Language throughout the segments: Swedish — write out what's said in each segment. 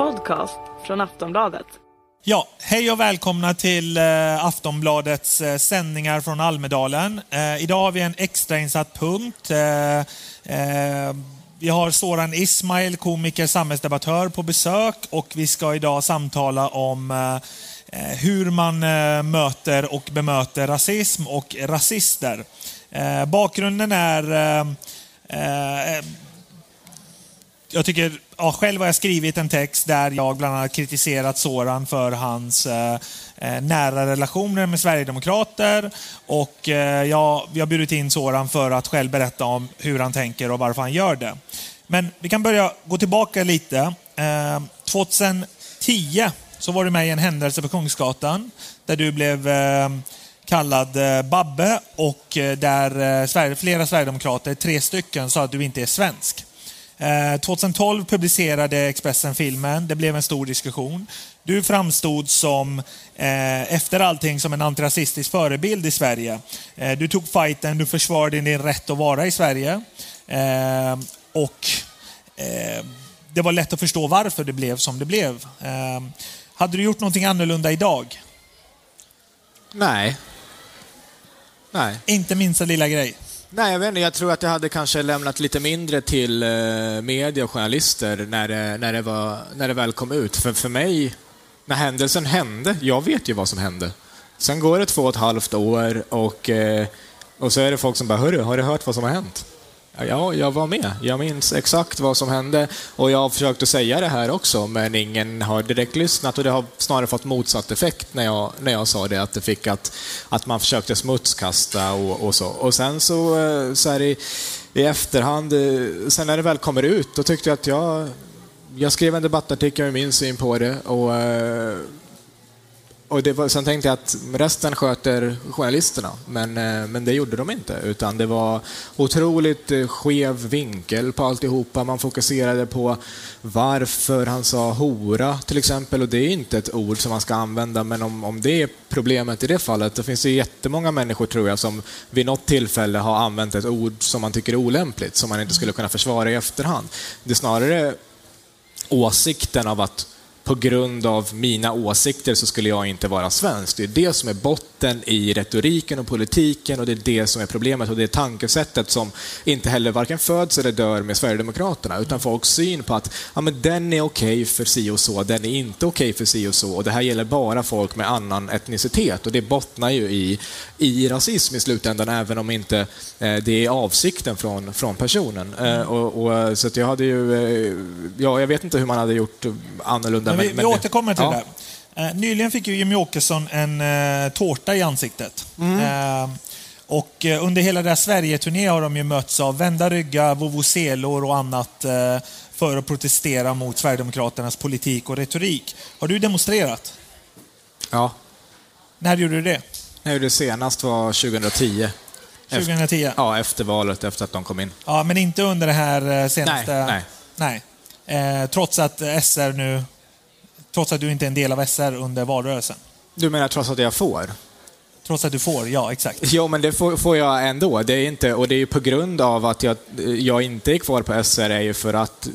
podcast från Aftonbladet. Ja, hej och välkomna till eh, Aftonbladets eh, sändningar från Almedalen. Eh, idag har vi en extrainsatt punkt. Vi har Soran Ismail, komiker, samhällsdebattör på besök och vi ska idag samtala om hur man möter och bemöter rasism och rasister. Bakgrunden är jag tycker, ja, själv har jag skrivit en text där jag bland annat kritiserat Soran för hans eh, eh nära relationer med Sverigedemokrater. Och eh, jag, vi har bjudit in Soran för att själv berätta om hur han tänker och varför han gör det. Men vi kan börja gå tillbaka lite. Eh, 2010 så var du med i en händelse på Kungsgatan där du blev eh, kallad eh, Babbe och eh, där flera Sverigedemokrater, tre stycken, sa att du inte är svensk. Eh, 2012 publicerade Expressen filmen. Det blev en stor diskussion. Du framstod som, eh, efter allting, som en antirasistisk förebild i Sverige. Eh, du tog fighten, du försvarade din rätt att vara i Sverige. Eh, och eh, det var lätt att förstå varför det blev som det blev. Eh, hade du gjort någonting annorlunda idag? Nej. Nej. Inte minsta lilla grej. Nej, jag vet inte. Jag tror att jag hade kanske lämnat lite mindre till eh, media och journalister när det, när, det var, när det väl kom ut. För, för mig, när händelsen hände, jag vet ju vad som hände. Sen går det två och ett halvt år och, eh, och så är det folk som bara, hörru, har du hört vad som har hänt? Ja, jag var med. Jag minns exakt vad som hände och jag har försökt att säga det här också, men ingen har direkt lyssnat och det har snarare fått motsatt effekt när jag, när jag sa det, att det fick att, att man försökte smutskasta och, och så. Och sen så, eh, så här i, i efterhand, eh, sen när det väl kommer ut, då tyckte jag att jag, jag skrev en debattartikel med min syn på det och eh, och det var, sen tänkte jag att resten sköter journalisterna, men, eh, men det gjorde de inte. Utan det var otroligt eh, skev vinkel på alltihopa. Man fokuserade på varför han sa hora, till exempel. Och det är inte ett ord som man ska använda, men om, om det är problemet i det fallet, då finns det jättemånga människor, tror jag, som vid något tillfälle har använt ett ord som man tycker är olämpligt, som man inte skulle kunna försvara i efterhand. Det är snarare åsikten av att på grund av mina åsikter så skulle jag inte vara svensk. Det är det som är botten i retoriken och politiken och det är det som är problemet och det är tankesättet som inte heller varken föds eller dör med Sverigedemokraterna utan folks syn på att ja, men den är okej okay för si och så, den är inte okej okay för si och så och det här gäller bara folk med annan etnicitet och det bottnar ju i, i rasism i slutändan även om inte eh, det är avsikten från, från personen. Eh, och, och, så att jag hade ju, eh, ja, jag vet inte hur man hade gjort annorlunda men vi, men- vi återkommer till ja. det. Eh, nyligen fick ju Jimmy Åkesson en eh, tårta i ansiktet. Mm. Eh, och under hela deras Sverige-turné har de ju mötts av vända ryggar, vuvuzelor och annat för att protestera mot Sverigedemokraternas politik och retorik. Har du demonstrerat? Ja. När gjorde du det? Jag gjorde senast var 2010. 2010? Ja, efter valet, efter att de kom in. Ja, men inte under det här senaste... Nej, nej. Eh, trots att SR nu... Trots att du inte är en del av SR under valrörelsen. Du menar trots att jag får? Trots att du får, ja exakt. Jo, men det får, får jag ändå. Det är inte, och det är ju på grund av att jag, jag inte är kvar på SR är ju för att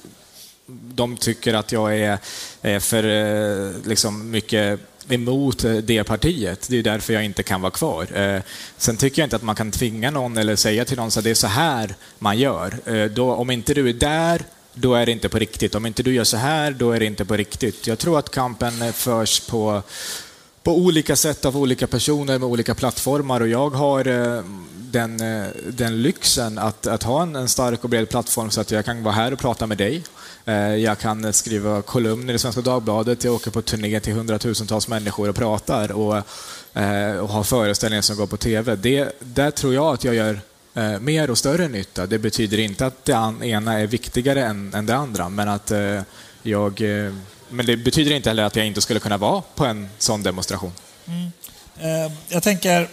de tycker att jag är, är för eh, liksom, mycket emot det partiet. Det är därför jag inte kan vara kvar. Eh, Sen tycker jag inte att man kan tvinga någon eller säga till någon att det är så här man gör. Eh, Då, om inte du är där, då är det inte på riktigt. Om inte du gör så här, då är det inte på riktigt. Jag tror att kampen eh, förs på på olika sätt av olika personer med olika plattformar och jag har eh, den, eh, den lyxen att, att ha en, en stark och bred plattform så att jag kan vara här och prata med dig. Jag kan skriva kolumner i Svenska Dagbladet, jag åker på turné till hundratusentals människor och pratar och, och har föreställningar som går på TV. Det, där tror jag att jag gör eh, mer och större nytta. Det betyder inte att det ena är viktigare än, än det andra, men att eh, jag eh, men det betyder inte heller att jag inte skulle kunna vara på en sån demonstration. Mm. Eh, jag tänker,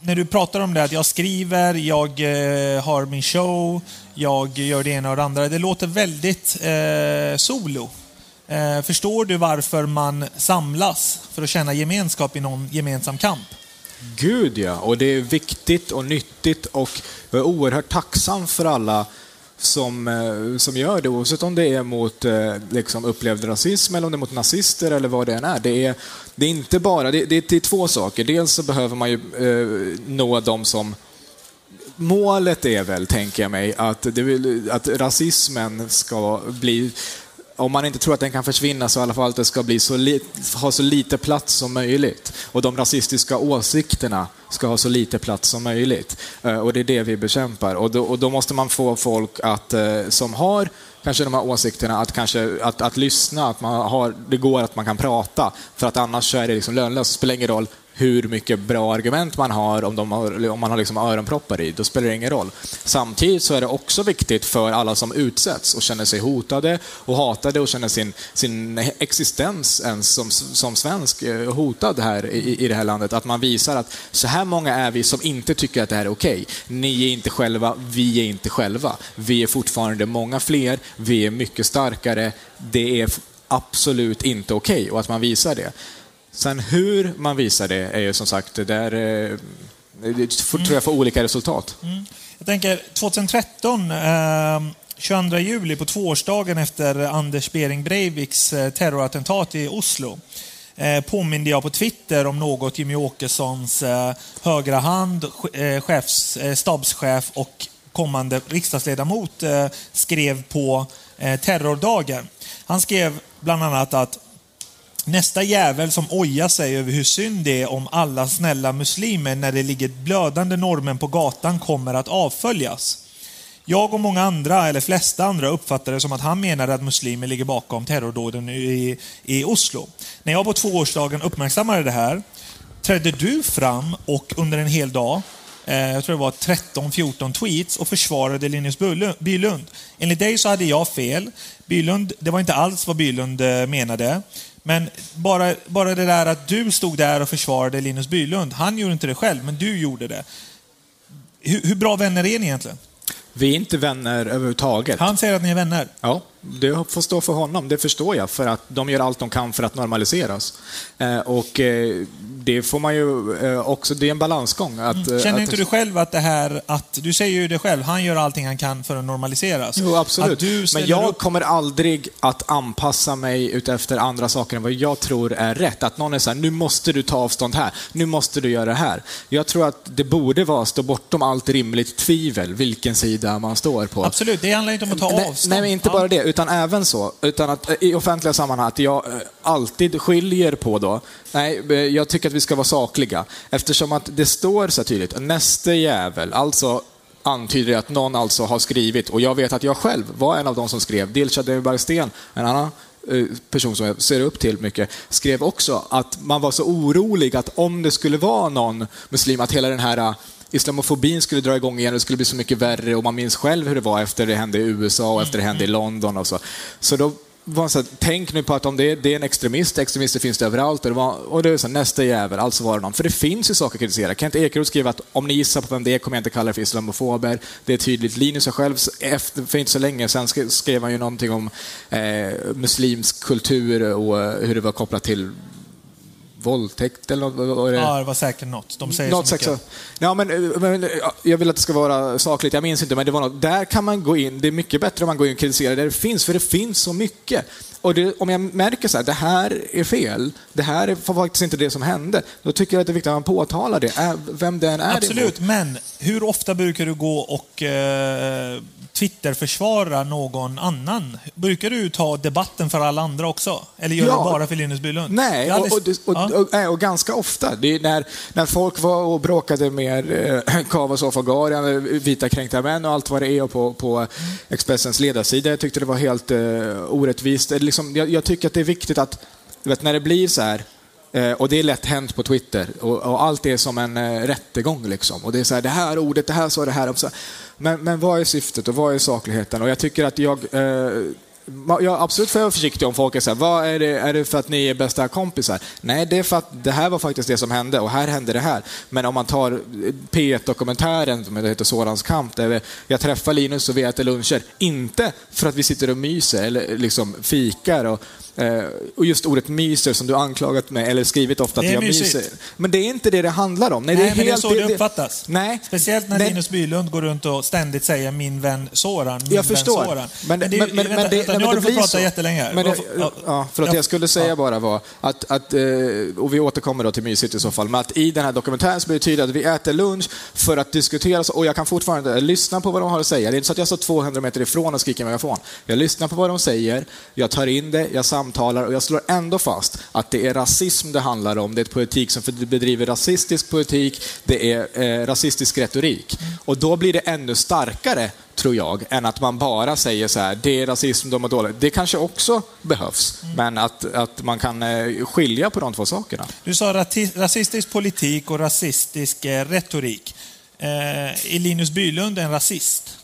när du pratar om det, att jag skriver, jag eh, har min show, jag gör det ena och det andra. Det låter väldigt eh, solo. Eh, förstår du varför man samlas för att känna gemenskap i någon gemensam kamp? Gud ja, och det är viktigt och nyttigt och jag är oerhört tacksam för alla som, eh, som gör det, oavsett om det är mot eh, liksom upplevd rasism eller om det är mot nazister eller vad det än är. Det är, det är inte bara, det, det, det är två saker. Dels så behöver man ju eh, nå de som Målet är väl, tänker jag mig, att, det, att rasismen ska bli om man inte tror att den kan försvinna så i alla fall att det ska bli så li, ha så lite plats som möjligt. Och de rasistiska åsikterna ska ha så lite plats som möjligt. Eh, och det är det vi bekämpar. Och då, och då måste man få folk att, eh, som har kanske de här åsikterna, att, kanske, att, att lyssna, att man har, det går att man kan prata. För att annars så är det liksom lönlöst. Det spelar ingen roll hur mycket bra argument man har om, de har, om man har liksom öronproppar i. Då spelar det ingen roll. Samtidigt så är det också viktigt för alla som utsätts och känner sig hotade och hatade och känner sin, sin existens ens som, som svensk eh, hotad här i, i det här landet. Att man visar att så här många är vi som inte tycker att det här är okej. Okay. Ni är inte själva, vi är inte själva. Vi är fortfarande många fler, vi är mycket starkare. Det är absolut inte okej okay, och att man visar det. Sen hur man visar det är ju som sagt, det där eh, det tror jag får olika resultat. Mm. mm. Jag tänker 2013, eh, 22 juli på tvåårsdagen efter Anders Behring Breiviks eh, terrorattentat i Oslo eh, påminde jag på Twitter om något Jimmy Åkessons eh, högra hand, eh, chefs, eh, stabschef och kommande riksdagsledamot eh, skrev på eh, terrordagen. Han skrev bland annat att Nästa jävel som ojar sig över hur synd det är om alla snälla muslimer när det ligger blödande normen på gatan kommer att avföljas. Jag och många andra, eller flesta andra, uppfattade det som att han menade att muslimer ligger bakom terrordåden i, i Oslo. När jag på tvåårsdagen uppmärksammade det här trädde du fram och under en hel dag eh, jag tror det var 13-14 tweets och försvarade Linus Bylund. Enligt dig så hade jag fel. Bylund, det var inte alls vad Bylund eh, menade. Men bara, bara det där att du stod där och försvarade Linus Bylund. Han gjorde inte det själv, men du gjorde det. Hur, hur bra vänner är ni egentligen? Vi är inte vänner överhuvudtaget. Han säger att ni är vänner. Ja, det får stå för honom. Det förstår jag, för att de gör allt de kan för att normaliseras. Eh, och eh, det får man ju eh, också, det är en balansgång. Att, mm. Känner att, inte du själv att det här, att du säger ju det själv, han gör allting han kan för att normaliseras. Jo, absolut. Men jag upp... kommer aldrig att anpassa mig utefter andra saker än vad jag tror är rätt. Att någon är så här, nu måste du ta avstånd här, nu måste du göra det här. Jag tror att det borde vara stå bortom allt rimligt tvivel, vilken sida man står på. Absolut, det handlar inte om att ta avstånd. Nej, men inte bara det, utan även så, utan att eh, i offentliga sammanhang, att jag eh, alltid skiljer på då, nej, eh, jag tycker att vi ska vara sakliga, eftersom att det står så tydligt, näste jävel, alltså antyder det att någon alltså har skrivit, och jag vet att jag själv var en av de som skrev, Dilshad Demirbergsten, en annan person som jag ser upp till mycket, skrev också att man var så orolig att om det skulle vara någon muslim, att hela den här islamofobin skulle dra igång igen, det skulle bli så mycket värre och man minns själv hur det var efter det hände i USA och efter det hände i London och så. Så då var så här, tänk nu på att om det är, det är en extremist, extremister finns det överallt, och det, var, och det är så här, nästa jävel, alltså var det någon. För det finns ju saker att kritisera. Kent Ekeroth skrev att om ni gissar på vem det är kommer jag inte kalla det för islamofober. Det är tydligt. Linus har själv, efter, för inte så länge sedan, skrev han ju någonting om eh, muslimsk kultur och eh, hur det var kopplat till våldtäkt eller något? Det? Ja, det var säkert något. De säger något så mycket. Ja, men, men, jag vill att det ska vara sakligt, jag minns inte, men det var något. Där kan man gå in, det är mycket bättre om man går in och kritiserar där det finns, för det finns så mycket. Och det, om jag märker så här, det här är fel, det här är faktiskt inte det som hände, då tycker jag att det är viktigt att man påtalar det, vem den är. Absolut, men hur ofta brukar du gå och eh, Twitter-försvara någon annan? Brukar du ta debatten för alla andra också? Eller gör ja. du bara för Linus Bylund? Nej, och, och, och, ja. och, ganska ofta. Det är när, när folk var och bråkade med eh, Kava Sofagarian, vita kränkta män och allt vad det är på, på Expressens ledarsida. Jag tyckte det var helt eh, orättvist. Liksom, jag, jag tycker att det är viktigt att, vet, när det blir så här Eh, Eh, och det är lätt hänt på Twitter. Och, och allt är som en eh, rättegång. Liksom. Och det är så här, det här ordet, det här sa det här. Men, men vad är syftet och vad är sakligheten? Och jag tycker att jag... Eh, jag absolut får jag vara försiktig om folk är så här, vad är det, är det för att ni är bästa kompisar? Nej, det är för att det här var faktiskt det som hände och här hände det här. Men om man tar eh, P1-dokumentären som heter Sorans kamp, där jag träffar Linus och vi äter luncher, inte för att vi sitter och myser eller liksom fikar och och just ordet myser som du anklagat mig, eller skrivit ofta att Det jag mysigt. myser. Men det är inte det det handlar om. Nej, Nej, det är men det är helt, så det uppfattas. Nej. Speciellt när nej. Linus Bylund går runt och ständigt säger min vän Soran, min Jag vän förstår. Soran. Men, men, det, men, men, vänta, det, vänta, nu har det du fått prata så. jättelänge. Men det, Ja, ja, för att ja, jag skulle säga ja. bara var att, att eh, och vi återkommer då till mysigt i så fall, men att i den här dokumentären så det tydligt att vi äter lunch för att diskutera, och jag kan fortfarande lyssna på vad de har att säga. Det är inte så att jag står 200 meter ifrån och skriker i megafon. Jag lyssnar på vad de säger, jag tar in det, jag samtalar och jag slår ändå fast att det är rasism det handlar om. Det är ett politik som bedriver rasistisk politik, det är eh, rasistisk retorik. Och då blir det ännu starkare, tror jag, än att man bara säger så här, det är rasism, de är dåliga. Det kanske också behövs, men att, att man kan eh, skilja på de två sakerna. Du sa rasistisk politik och rasistisk eh, retorik. Eh, är Linus Bylund en rasist?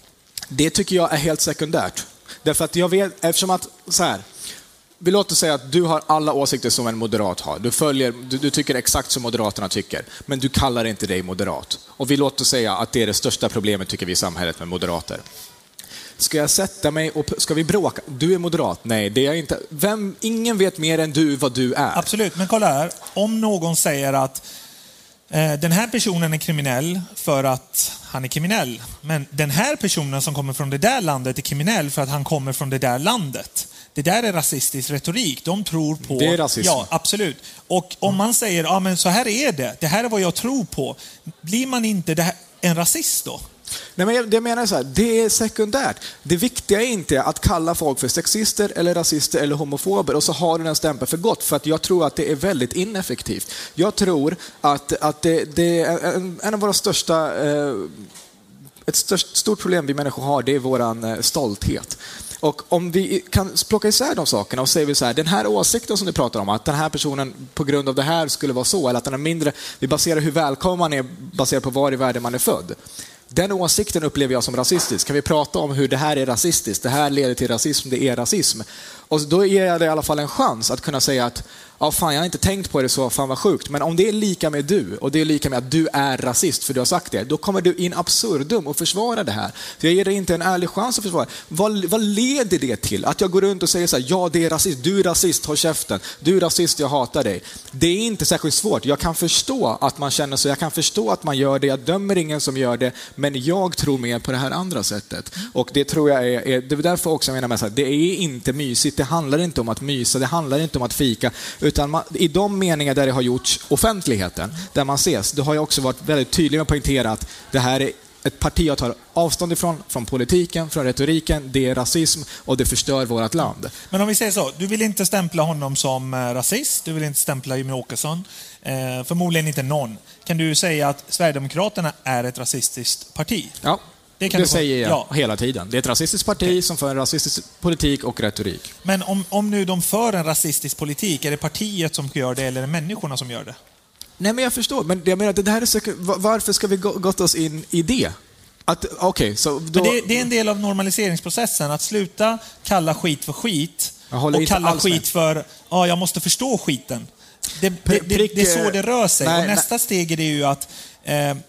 Det tycker jag är helt sekundärt. Därför att jag vet, eftersom att, så här, vi låter säga att du har alla åsikter som en moderat har. Du, följer, du, du tycker exakt som Moderaterna tycker, men du kallar inte dig moderat. Och vi låter säga att det är det största problemet, tycker vi, i samhället med moderater. Ska jag sätta mig och ska vi bråka? Du är moderat? Nej, det är jag inte. Vem, ingen vet mer än du vad du är. Absolut, men kolla här. Om någon säger att eh, den här personen är kriminell för att han är kriminell. Men den här personen som kommer från det där landet är kriminell för att han kommer från det där landet. Det där är rasistisk retorik. De tror på... Det är rasism. Ja, absolut. Och om man säger, ja men så här är det, det här är vad jag tror på. Blir man inte här, en rasist då? Nej, men jag, menar så här, det är sekundärt. Det viktiga är inte att kalla folk för sexister, eller rasister eller homofober och så har du den stämpeln för gott, för att jag tror att det är väldigt ineffektivt. Jag tror att, att det, det är en, en av våra största eh, ett störst, stort problem vi människor har, det är våran eh, stolthet. Och om vi kan plocka isär de sakerna och säger vi så här, den här åsikten som du pratar om, att den här personen på grund av det här skulle vara så, eller att den är mindre, vi baserar hur välkommen man är baserat på var i världen man är född. Den åsikten upplever jag som rasistisk. Kan vi prata om hur det här är rasistiskt? Det här leder till rasism, det är rasism. Och då ger jag det i alla fall en chans att kunna säga att ja, fan, jag har inte tänkt på det så, fan vad sjukt. Men om det är lika med du och det är lika med att du är rasist för du har sagt det, då kommer du in absurdum och försvara det här. Så jag ger dig inte en ärlig chans att försvara. Vad, vad leder det till? Att jag går runt och säger så här, ja det är rasist, du är rasist, håll käften. Du är rasist, jag hatar dig. Det är inte särskilt svårt. Jag kan förstå att man känner så, jag kan förstå att man gör det, jag dömer ingen som gör det, men jag tror mer på det här andra sättet. Och det tror jag är, är det är därför också jag menar med så här, det är inte mysigt, det handlar inte om att mysa, det handlar inte om att fika, utan man, i de meningar där det har gjorts offentligheten, där man ses, då har jag också varit väldigt tydlig med att poängtera att det här är ett parti jag tar avstånd ifrån, från politiken, från retoriken, det är rasism och det förstör vårt land. Men om vi säger så, du vill inte stämpla honom som eh, rasist, du vill inte stämpla Jimmie Åkesson, eh, förmodligen inte någon. Kan du säga att Sverigedemokraterna är ett rasistiskt parti? Ja, Det det, säger jag ja. hela tiden. Det är ett rasistiskt parti som för en rasistisk politik och retorik. Men om, om nu de för en rasistisk politik, är det partiet som gör det eller är det människorna som gör det? Nej, men jag förstår. Men jag menar, det här är va- varför ska vi gå, gått oss in i det? Att, okej, så då... Det, det är en del av normaliseringsprocessen, att sluta kalla skit för skit och kalla skit med. för, ja, jag måste förstå skiten. Det, det, Pri- det, det är så prick, det rör sig. nej, och nästa steg är det ju att eh,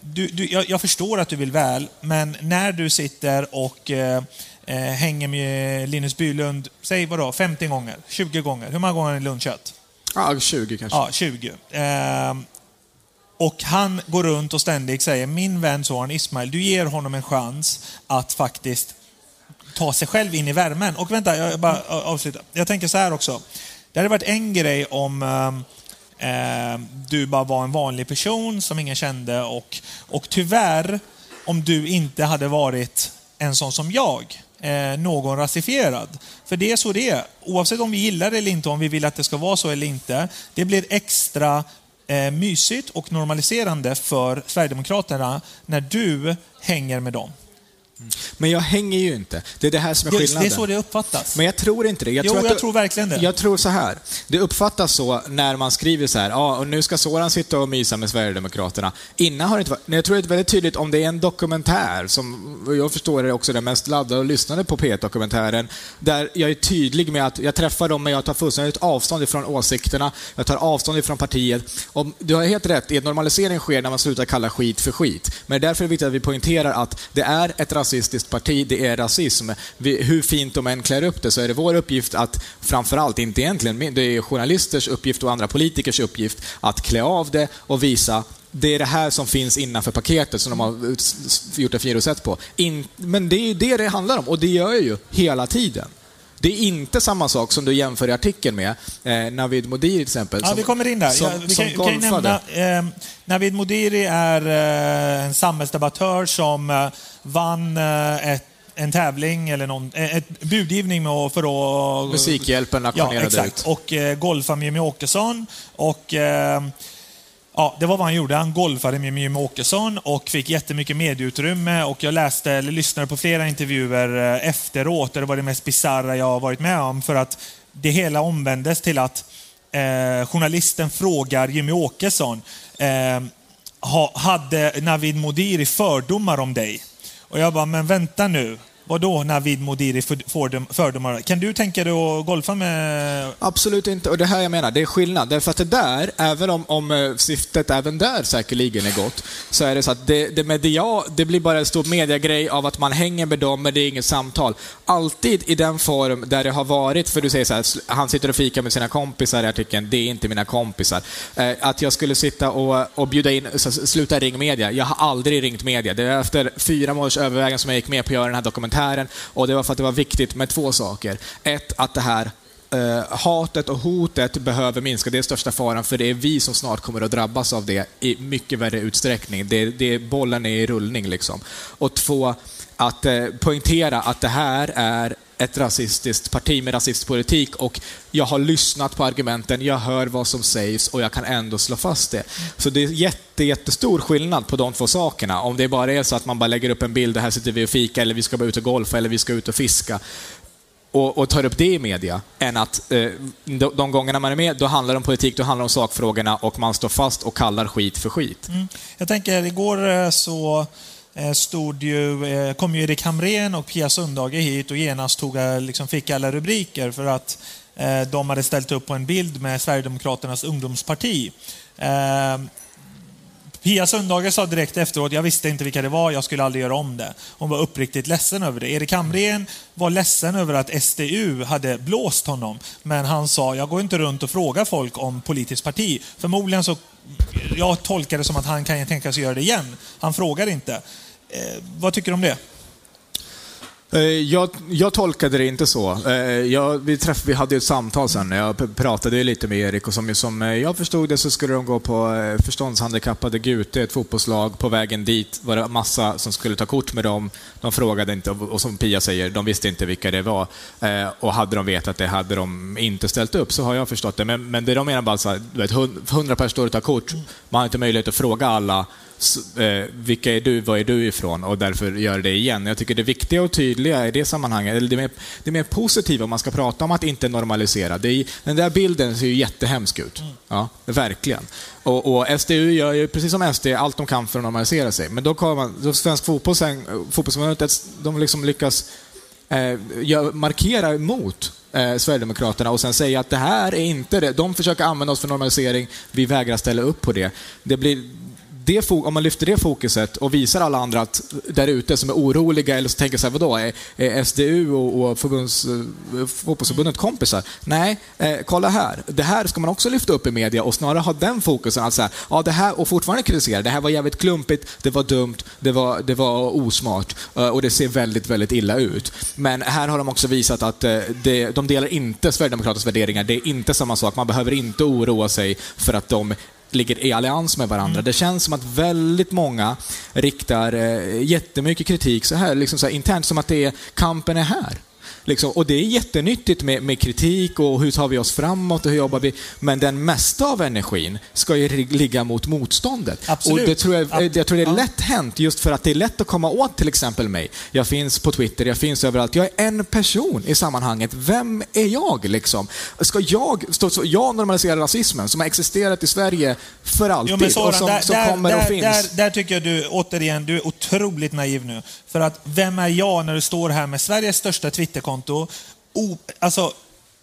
du, du, jag, jag förstår att du vill väl, men när du sitter och eh, eh, hänger med Linus Bylund, säg vadå, 50 gånger, 20 gånger, hur många gånger har ni lunchat? Ja, 20 kanske. Ja, 20. Ehm, och han går runt och ständigt säger, min vän Soran Ismail, du ger honom en chans att faktiskt ta sig själv in i värmen. Och vänta, jag bara avslutar. Jag tänker så här också. Det hade varit en grej om Eh, du bara var en vanlig person som ingen kände och, och tyvärr, om du inte hade varit en sån som jag, eh, någon rasifierad. För det är så det är. Oavsett om vi gillar det eller inte, om vi vill att det ska vara så eller inte. Det blir extra eh, mysigt och normaliserande för Sverigedemokraterna när du hänger med dem. Men jag hänger ju inte. Det är det här som är Just, skillnaden. det är så det uppfattas. Men jag tror inte det. Jag Jo, tror att jag det- tror verkligen det. Jag tror så här. Det uppfattas så när man skriver så här, ja, och nu ska Soran sitta och mysa med Sverigedemokraterna. Innan har det inte varit, jag tror det är väldigt tydligt om det är en dokumentär, som jag förstår är också den mest laddade och lyssnade på P1-dokumentären, där jag är tydlig med att jag träffar dem, men jag tar fullständigt avstånd ifrån åsikterna, jag tar avstånd ifrån partiet. Och du har helt rätt, normalisering sker när man slutar kalla skit för skit. Men därför är det viktigt att vi poängterar att det är ett rasistiskt rasistiskt parti, det är rasism. Vi, hur fint de än klär upp det så är det vår uppgift att, framförallt, inte egentligen, det är journalisters uppgift och andra politikers uppgift att klä av det och visa det är det här som finns innanför paketet som de har gjort ett firosett på. In, men det är ju det det handlar om och det gör jag ju hela tiden. Det är inte samma sak som du jämför i artikeln med eh, Navid Modiri till exempel. Ja, som- vi kommer in där. Som, ja, vi kan, kan nämna, eh, Navid Modiri är eh, en samhällsdebattör som eh, vann eh, ett, en tävling, eller någon, eh, ett budgivning med för att... Musikhjälpen Ja, auktionerade exakt. ut. Och eh, golfa med Jimmy Åkesson. Och, eh, ja, det var vad han gjorde. Han golfade med Jimmy Åkesson och fick jättemycket medieutrymme. Och jag läste, eller lyssnade på flera intervjuer eh, efteråt. Och det var det mest bizarra jag har varit med om. För att det hela omvändes till att eh, journalisten frågar Jimmy Åkesson. Eh, ha, hade Navid Modiri fördomar om dig? Och jag bara, men vänta nu. Vadå Navid Modiri för- fördomar? Kan du tänka dig att golfa med... Absolut inte. Och det här jag menar, det är skillnad. Därför att det där, även om, om eh, syftet även där säkerligen är gott, så är det så att det, det, media, det blir bara en stor mediagrej av att man hänger med dem, men det är inget samtal. Alltid i den form där det har varit, för du säger så här, han sitter och fikar med sina kompisar i artikeln, det är inte mina kompisar. Eh, att jag skulle sitta och, och bjuda in, så, sluta ring media. Jag har aldrig ringt media. Det är efter fyra månaders överväganden som jag gick med på att göra den här dokumentären. Och det var för att det var viktigt med två saker. Ett, att det här eh, hatet och hotet behöver minska. Det är största faran, för det är vi som snart kommer att drabbas av det i mycket värre utsträckning. Det, det, bollen är i rullning. Liksom. Och två, att eh, poängtera att det här är ett rasistiskt parti med rasistisk politik och jag har lyssnat på argumenten, jag hör vad som sägs och jag kan ändå slå fast det. Så det är jätte, jättestor skillnad på de två sakerna. Om det bara är så att man bara lägger upp en bild, här sitter vi och fika, eller vi ska bara ut och golfa, eller vi ska ut och fiska och, och tar upp det i media, än att eh, de, de gångerna man är med, då handlar det om politik, då handlar det om sakfrågorna och man står fast och kallar skit för skit. Mm. Jag tänker, igår eh, så Eh, stod ju, eh, kom ju Erik Hamrén och Pia Sundhage hit och genast tog, eh, liksom fick alla rubriker för att de hade ställt upp på en bild med Sverigedemokraternas ungdomsparti. Pia Sundhage sa direkt efteråt, jag visste inte vilka det var, jag skulle aldrig göra om det. Hon var uppriktigt ledsen över det. Erik Hamrén var ledsen över att SDU hade blåst honom. Men han sa, jag går inte runt och frågar folk om politiskt parti. Förmodligen så, jag tolkar det som att han kan tänka sig göra det igen. Han frågar inte. Eh, vad tycker du om det? Eh, jag, jag tolkade det inte så. Eh, jag, vi, träff, vi hade ju ett samtal sen. Jag pratade lite med Erik och som, som eh, jag förstod det så skulle de gå på förståndshandikappade Gute, ett fotbollslag. På vägen dit var det massa som skulle ta kort med dem. De frågade inte och som Pia säger, de visste inte vilka det var. Och hade de vetat det hade de inte ställt upp, så har jag förstått det. Men, men det de menar bara så här, 100 personer står och tar kort. Man har inte möjlighet att fråga alla eh, vilka är du, var är du ifrån och därför gör det igen. Jag tycker det viktiga och tydliga i det sammanhanget, eller det mer, det mer positiva om man ska prata om att inte normalisera. Det är, den där bilden ser ju jättehemsk ut. Ja, verkligen. Och, och SDU gör ju, precis som SD, allt de kan för att normalisera sig. Men då kommer man, då svensk fotboll sen, fotbollsförbundet, de liksom lyckas eh, markera emot eh, Sverigedemokraterna och sen säga att det här är inte det. De försöker använda oss för normalisering, vi vägrar ställa upp på det. det blir, det, om man lyfter det fokuset och visar alla andra att, där ute som är oroliga eller som tänker så här, vadå, är, är SDU och, och förbunds, eh, fotbollsförbundet kompisar? Nej, eh, kolla här. Det här ska man också lyfta upp i media och snarare ha den fokusen. Att säga, ja, det här, och fortfarande kritisera. Det här var jävligt klumpigt, det var dumt, det var, det var osmart eh, och det ser väldigt, väldigt illa ut. Men här har de också visat att eh, det, de delar inte Sverigedemokraternas värderingar. Det är inte samma sak. Man behöver inte oroa sig för att de ligger i allians med varandra. Det känns som att väldigt många riktar eh, jättemycket kritik så här, liksom så här internt, som att det är, kampen är här. Liksom, och det är jättenyttigt med, med kritik och hur tar vi oss framåt och hur jobbar vi. Men den mesta av energin ska ju ligga mot motståndet. Absolut. Och det tror jag, jag tror det är lätt hänt just för att det är lätt att komma åt till exempel mig. Jag finns på Twitter, jag finns överallt. Jag är en person i sammanhanget. Vem är jag liksom? Ska jag, stå, så, jag normaliserar rasismen som har existerat i Sverige för alltid Jo, men Soran, och som, där, som där, kommer där, och finns. Där, där tycker jag du, återigen, du är otroligt naiv nu. För att vem är jag när du står här med Sveriges största Twitterkonto? O, alltså,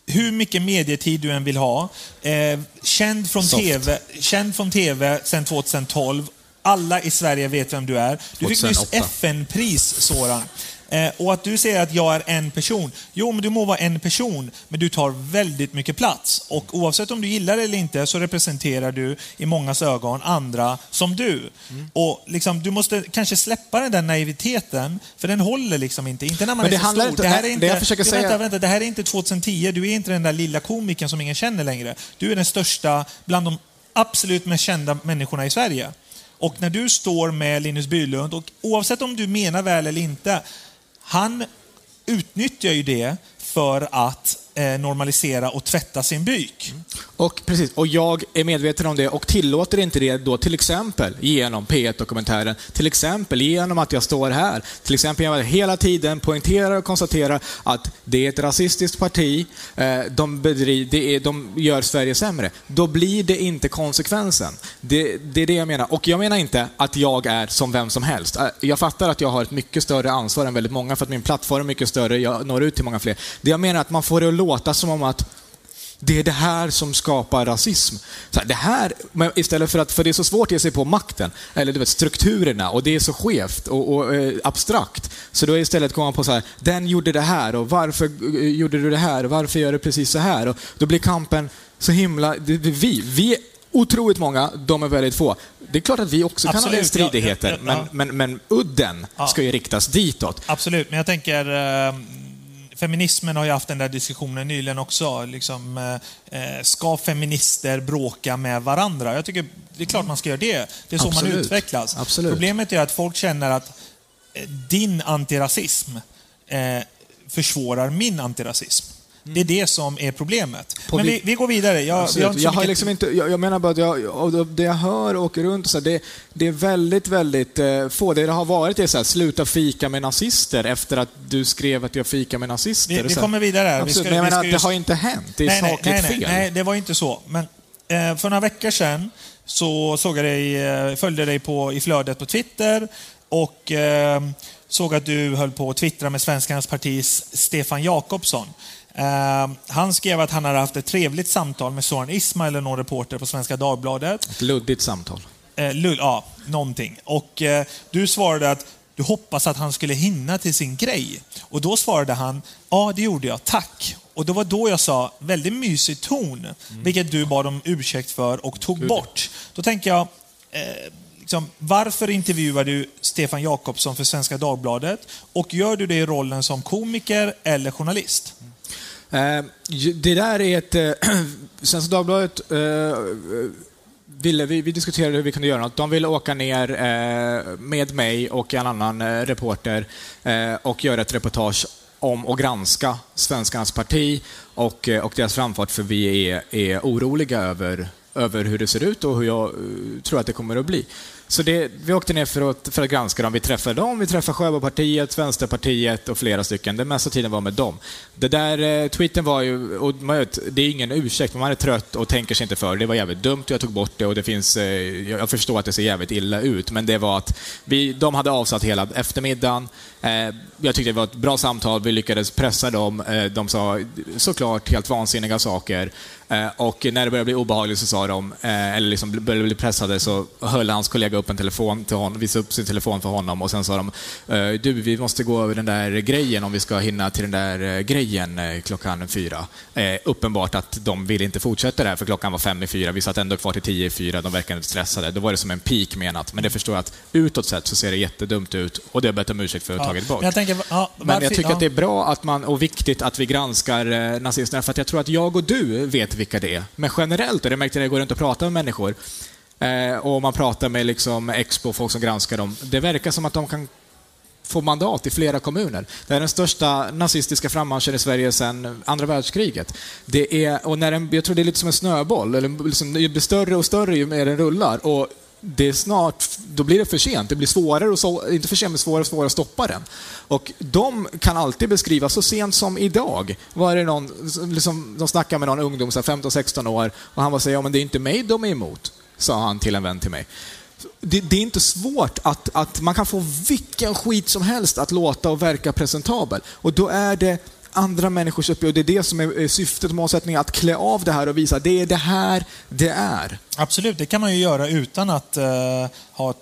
hur mycket medietid du än vill ha. Eh, känd, från Soft. TV, känd från TV sedan 2012. Alla i Sverige vet vem du är. Du fick nyss 2008. FN-pris, Soran. Eh, och att du säger att jag är en person. Jo, men du må vara en person, men du tar väldigt mycket plats. Och oavsett om du gillar det eller inte så representerar du i mångas ögon andra som du. Och liksom, Du måste kanske släppa den där naiviteten, för den håller liksom inte. Inte när man Men det är så handlar stor. inte- det här är inte, det jag försöker säga- Vänta, vänta, det här är inte 2010. Du är inte den där lilla komikern som ingen känner längre. Du är den största, bland de absolut mest kända människorna i Sverige. Och när du står med Linus Bylund, och oavsett om du menar väl eller inte, han utnyttjar ju det för att Eh, normalisera och tvätta sin byk. Och, precis, och jag är medveten om det och tillåter inte det då till exempel genom P1-dokumentären, till exempel genom att jag står här, till exempel genom att jag hela tiden poängterar och konstaterar att det är ett rasistiskt parti, eh, de, bedriv, det är, de gör Sverige sämre. Då blir det inte konsekvensen. Det, det är det jag menar. Och jag menar inte att jag är som vem som helst. Eh, jag fattar att jag har ett mycket större ansvar än väldigt många för att min plattform är mycket större, jag når ut till många fler. Det jag menar är att man får det att låta som om att det är det här som skapar rasism. Så här, det här, men istället för att, för det är så svårt att ge sig på makten, eller du vet, strukturerna, och det är så skevt och, och eh, abstrakt. Så då är istället komma på så här, den gjorde det här och varför eh, gjorde du det här och varför gör du precis så här? Och då blir kampen så himla, det, det, vi, vi är otroligt många, de är väldigt få. Det är klart att vi också kan ha Absolut, stridigheter, ja, ja, ja. Men, men, men udden ska ju riktas ditåt. Absolut, men jag tänker... Feminismen har ju haft den där diskussionen nyligen också. Liksom, eh, eh, ska feminister bråka med varandra? Jag tycker det är klart man ska göra det. Det är så man Absolut. utvecklas. Absolut. Problemet är att folk känner att eh, din antirasism eh, försvårar min antirasism. Det är det som är problemet. På Men vi- vi, vi går vidare. Jag, Absolut. vi så jag, har liksom inte, jag, jag menar bara att jag, det jag hör och åker runt, så här, det, det är väldigt, väldigt eh, få. Det det har varit är så här, sluta fika med nazister efter att du skrev att jag fikar med nazister. Vi- vi kommer vidare här. Vi Absolut, ska- men jag vi menar att det just- har inte hänt. Det är nej, nej, sakligt nej, nej, fel. Nej, det var inte så. Men eh, för några veckor sedan så såg jag dig, eh, följde dig på, i flödet på Twitter och eh, såg att du höll på att twittra med Svenskarnas partis Stefan Jakobsson. Eh, han skrev att han hade haft ett trevligt samtal med Soran Ismail, någon reporter på Svenska Dagbladet. Ett luddigt samtal. Eh, lull, ja, någonting. Och eh, du svarade att du hoppas att han skulle hinna till sin grej. Och då svarade han, ja det gjorde jag, tack. Och det var då jag sa, väldigt mysig ton, vilket du bad om ursäkt för och tog bort. Då tänker jag, eh, liksom, varför intervjuar du Stefan Jakobsson för Svenska Dagbladet? Och gör du det i rollen som komiker eller journalist? Ju- Eh, det där är ett... Eh, Svenska Dagbladet eh, ville, vi, vi diskuterade hur vi kunde göra något. De ville åka ner eh, med mig och en annan eh, reporter eh, och göra ett reportage om att granska Svenskarnas parti och, och deras framfart, för vi är, är oroliga över, över hur det ser ut och hur jag tror att det kommer att bli. Så det, vi åkte ner för att, för att granska dem. Vi träffade dem, vi träffade Sjöbopartiet, Vänsterpartiet och flera stycken. Den mesta tiden var med dem. Det där eh, tweeten var ju, och man vet, det är ingen ursäkt, men man är trött och tänker sig inte för. Det var jävligt dumt och jag tog bort det och det finns, eh, jag jag förstår att det ser jävligt illa ut, men det var att vi, de hade avsatt hela eftermiddagen. Eh, jag tyckte det var ett bra samtal, vi lyckades pressa dem. Eh, de sa såklart helt vansinniga saker. Eh, och när det började bli obehagligt så sa de, eh, eller liksom började bli pressade, så höll hans kollega upp en telefon till honom, visade upp sin telefon för honom och sen sa de, eh, du vi måste gå över den där grejen om vi ska hinna till den där grejen klockan fyra. Eh, uppenbart att de ville inte fortsätta där för klockan var fem i fyra, vi satt ändå kvar till tio i fyra, de verkade stressade. Då var det som en peak menat, men det förstår jag att utåt sett så ser det jättedumt ut och det har jag bett om ursäkt för att ha tagit bort. Jag, tänker, ja, Men jag tycker ja. att det är bra att man, och viktigt att vi granskar nazisterna, för att jag tror att jag och du vet vilka det är. Men generellt, och det märkte jag när jag går runt och pratar med människor, eh, och man pratar med liksom Expo, folk som granskar dem, det verkar som att de kan få mandat i flera kommuner. Det är den största nazistiska frammarschen i Sverige sedan andra världskriget. Det är, och när den, jag tror det är lite som en snöboll, eller liksom, det blir större och större ju mer den rullar. Och det är snart, då blir det för sent. Det blir svårare, och så, inte för sent, men svårare och svårare att stoppa den. Och de kan alltid beskrivas så sent som idag. Var det någon, liksom, de snackar med någon ungdom, 15-16 år, och han var säger ja men det är inte mig de är emot, sa han till en vän till mig. Det, det, är inte svårt att, att man kan få vilken skit som helst att låta och verka presentabel. Och då är det andra människors uppgift. Och det är det som är syftet och målsättningen, att klä av det här och visa att det är det här det är. Absolut, det kan man ju göra utan att uh, ha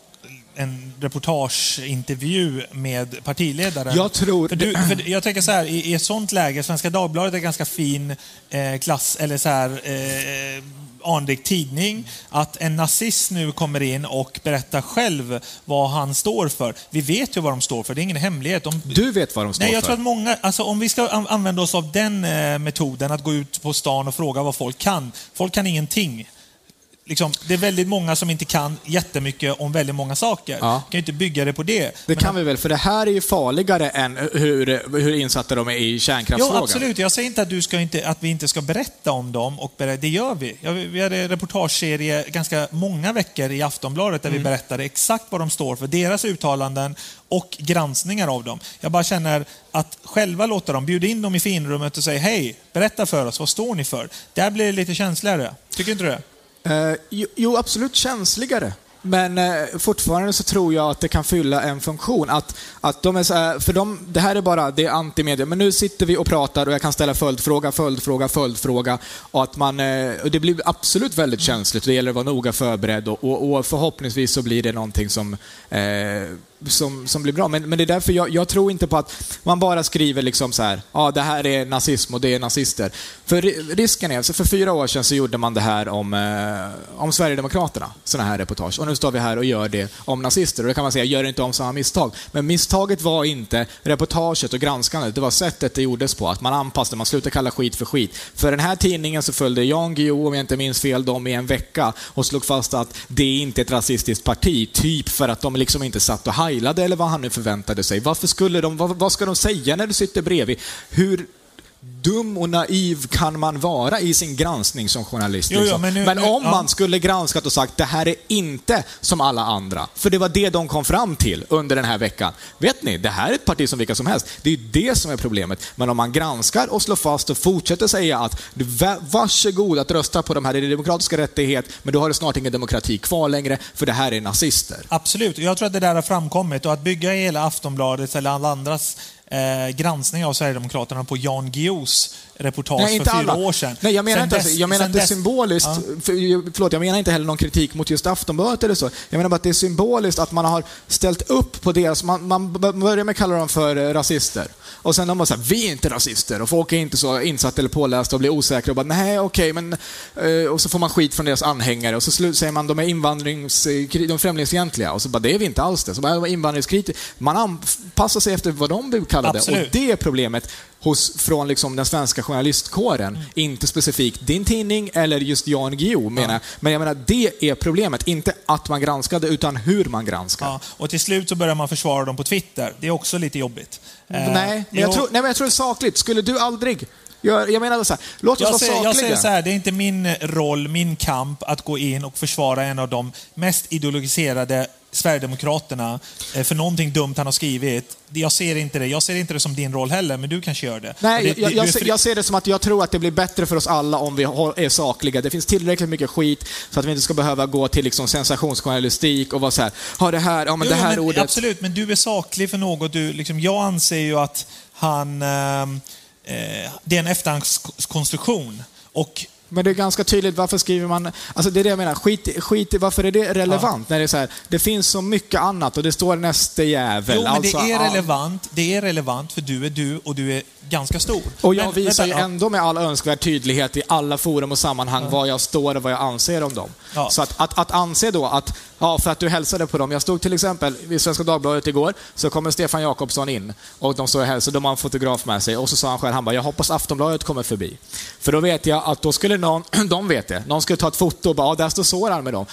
en reportageintervju med partiledaren. Jag tror... För du, för jag tänker så här, i, i ett sånt läge, Svenska Dagbladet är en ganska fin eh, klass, eller så här, eh, anrik tidning, att en nazist nu kommer in och berättar själv vad han står för. Vi vet ju vad de står för, det är ingen hemlighet. De... Du vet vad de står Nej, jag för? Tror att många, alltså, om vi ska använda oss av den eh, metoden, att gå ut på stan och fråga vad folk kan. Folk kan ingenting liksom, det är väldigt många som inte kan jättemycket om väldigt många saker. Ja. kan ju inte bygga det på det. Det Men kan vi väl, för det här är ju farligare än hur, hur insatta de är i kärnkraftsfrågan. Jo, absolut. Jag säger inte att, du ska inte att vi inte ska berätta om dem, och berätta, det gör vi. Vi hade en reportageserie ganska många veckor i Aftonbladet där mm. vi berättade exakt vad de står för, deras uttalanden och granskningar av dem. Jag bara känner att själva låta dem, bjuda in dem i finrummet och säga hej, berätta för oss, vad står ni för? Där blir det lite känsligare. Tycker inte du det? Eh, jo, absolut känsligare. Men eh, fortfarande så tror jag att det kan fylla en funktion. Att, att de är så här, för de, det här är bara, det är antimedia. Men nu sitter vi och pratar och jag kan ställa följdfråga, följdfråga, följdfråga. Och att man, eh, och det blir absolut väldigt känsligt. Det gäller att vara noga förberedd och, och, och förhoppningsvis så blir det någonting som eh, som, som blir bra. Men, men det är därför jag, jag, tror inte på att man bara skriver liksom så här, ja ah, det här är nazism och det är nazister. För risken är, så för fyra år sedan så gjorde man det här om, eh, om Sverigedemokraterna, sådana här reportage. Och nu står vi här och gör det om nazister. Och då kan man säga, gör inte om samma misstag. Men misstaget var inte reportaget och granskandet, det var sättet det gjordes på. Att man anpassade, man slutade kalla skit för skit. För den här tidningen så följde Jan Guillou, om jag inte minns fel, dem i en vecka och slog fast att det är inte ett rasistiskt parti. Typ för att de liksom inte satt och hajade heilade eller vad han nu förväntade sig. Varför skulle de, vad, vad ska de säga när du sitter bredvid? Hur dum och naiv kan man vara i sin granskning som journalist? Jo, liksom? men, nu, men, om nu, man skulle granskat och sagt det här är inte som alla andra, för det var det de kom fram till under den här veckan. Vet ni, det här är ett parti som vilka som helst. Det är det som är problemet. Men om man granskar och slår fast och fortsätter säga att varsågod att rösta på de här, det är demokratiska rättighet, men då har du snart ingen demokrati kvar längre, för det här är nazister. Absolut, jag tror att det där har framkommit och att bygga hela Aftonbladets eller alla andras eh, granskning av Sverigedemokraterna på Jan Guillous reportage Nej, för fyra alla. år sedan. Nej, jag menar, inte, dess, jag menar att det är symboliskt. Ja. För, förlåt, jag menar inte heller någon kritik mot just Aftonbladet eller så. Jag menar bara att det är symboliskt att man har ställt upp på deras... Man, man börjar med att kalla dem för rasister. Och sen de bara så här, vi är inte rasister. Och folk är inte så insatta eller pålästa och blir osäkra och bara, nej okej, okay, men... Eh, och så får man skit från deras anhängare och så säger man, de är invandrings... De är främlingsfientliga. Och så bara, det är vi inte alls det. Så bara, invandringskritiker. Man anpassar sig efter vad de blir kallade. Absolut. Och det är problemet hos, från liksom den svenska journalistkåren. Mm. Inte specifikt din tidning eller just Jan Guillou, menar ja. Men jag menar, det är problemet. Inte att man granskade, utan hur man granskar. Ja, och till slut så börjar man försvara dem på Twitter. Det är också lite jobbigt. Nej, eh, men jag, tror, nej, men jag tror det är sakligt. Skulle du aldrig jag, jag menar så här, låt oss jag vara säger. Jag säger så här, det är inte min roll, min kamp att gå in och försvara en av de mest ideologiserade Sverigedemokraterna eh, för någonting dumt han har skrivit. Jag ser inte det. Jag ser inte det som din roll heller, men du kanske gör det. Nej, det, jag, jag, ser, jag, ser, det som att jag tror att det blir bättre för oss alla om vi är sakliga. Det finns tillräckligt mycket skit så att vi inte ska behöva gå till liksom sensationsjournalistik och vara så här, ha det här, ja men jo, det här men, ordet. Absolut, men du är saklig för något. Du, liksom, jag anser ju att han... Ehm, eh, det är en efterhandskonstruktion. Och men det är ganska tydligt, varför skriver man... Alltså det är det jag menar, skit, skit varför är det relevant? Ja. När det är så här, det finns så mycket annat och det står näste jävel. Jo, men alltså, det är relevant. Det är relevant för du är du och du är ganska stor. Och jag men, visar vänta, ju ändå med all önskvärd tydlighet i alla forum och sammanhang ja. var jag står och vad jag anser om dem. Ja. Så att, att, att anse då att, ja, för att du hälsade på dem. Jag stod till exempel vid Svenska Dagbladet igår, så kommer Stefan Jakobsson in och de står och hälsar, de har en fotograf med sig och så sa han själv, han bara, jag hoppas Aftonbladet kommer förbi. För då vet jag att då skulle någon, de vet det, någon skulle ta ett foto och bara, ja, där står Soran med dem.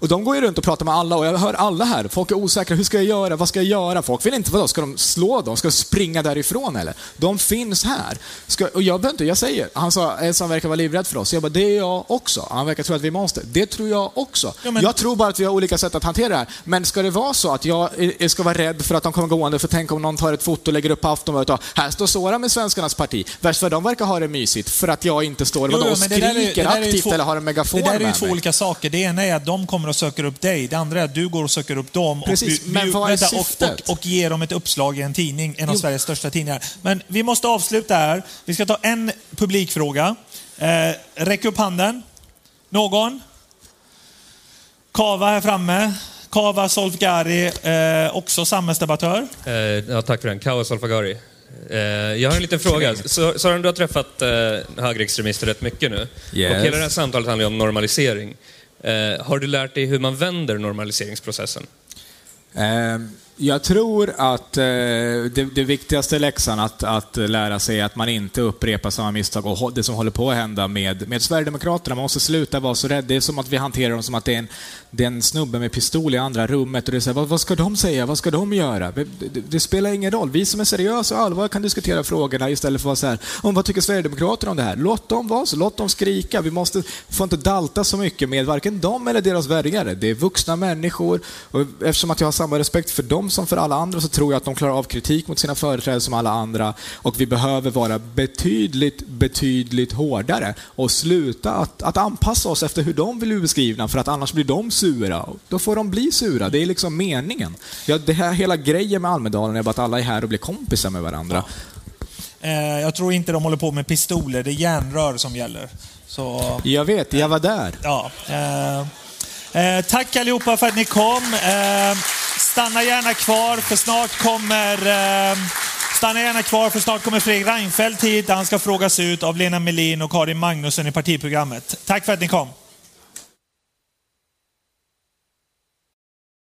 Och de går ju runt och pratar med alla och jag hör alla här. Folk är osäkra. Hur ska jag göra? Vad ska jag göra? Folk vill inte, vadå, ska de slå dem? Ska de springa därifrån eller? De finns här. Ska, och jag behöver inte, jag säger, han sa, som verkar vara livrädd för oss. Jag bara, det är jag också. Han verkar tro att vi är monster. Det tror jag också. Ja, men- Jag tror bara att vi har olika sätt att hantera det här. Men ska det vara så att jag eh, ska vara rädd för att de kommer gående, för tänk om någon tar ett foto och lägger upp på Aftonbladet och här står Soran med Svenskarnas parti. Värst för de verkar ha det mysigt för att jag inte står vadå, och skriker är aktivt två- eller har en megafon Det där är ju två olika saker. Det ena är att de kommer och söker upp dig. Det andra är att du går och söker upp dem Precis, och, men vad är vänta, och, syftet? och, och ger dem ett uppslag i en tidning, en av Jo. Sveriges största tidningar. Men vi måste avsluta här. Vi ska ta en publikfråga. Eh, räck upp handen. Någon? Kava här framme. Kava Solfgari, eh, också samhällsdebattör. Eh, ja, tack för den. Kaos Alfagari. Eh, jag har en liten fråga. Så- Sören, du har träffat eh, högerextremister rätt mycket nu. Yes. Och hela det här samtalet handlar ju om normalisering. Eh, har du lärt dig hur man vänder normaliseringsprocessen? Eh, jag tror att eh, det, det viktigaste läxan att, att lära sig är att man inte upprepar samma misstag och det som håller på att hända med, med Sverigedemokraterna. Man måste sluta vara så rädd. Det är som att vi hanterar dem som att det är en, det är en snubbe med pistol i andra rummet och det är så här, vad, vad ska de säga? Vad ska de göra? Det, det, det spelar ingen roll. Vi som är seriösa och allvar kan diskutera frågorna istället för att vara så här, om vad tycker Sverigedemokraterna om det här? Låt dem vara så, låt dem skrika. Vi måste, får inte dalta så mycket med varken dem eller deras väljare. Det är vuxna människor och eftersom att jag har samma respekt för dem som för alla andra så tror jag att de klarar av kritik mot sina företrädare som alla andra och vi behöver vara betydligt, betydligt hårdare och sluta att, att anpassa oss efter hur de vill bli beskrivna för att annars blir de sura. Då får de bli sura, det är liksom meningen. Ja, det här hela grejen med Almedalen är bara att alla är här och blir kompisar med varandra. Eh, jag tror inte de håller på med pistoler, det är järnrör som gäller. Så, Jag vet, jag var där. ja. Eh, eh, tack allihopa för att ni kom. Eh, stanna gärna kvar för snart kommer eh, Stanna gärna kvar för snart kommer Fredrik Reinfeldt hit han ska frågas ut av Lena Melin och Karin Magnusson i partiprogrammet. Tack för att ni kom.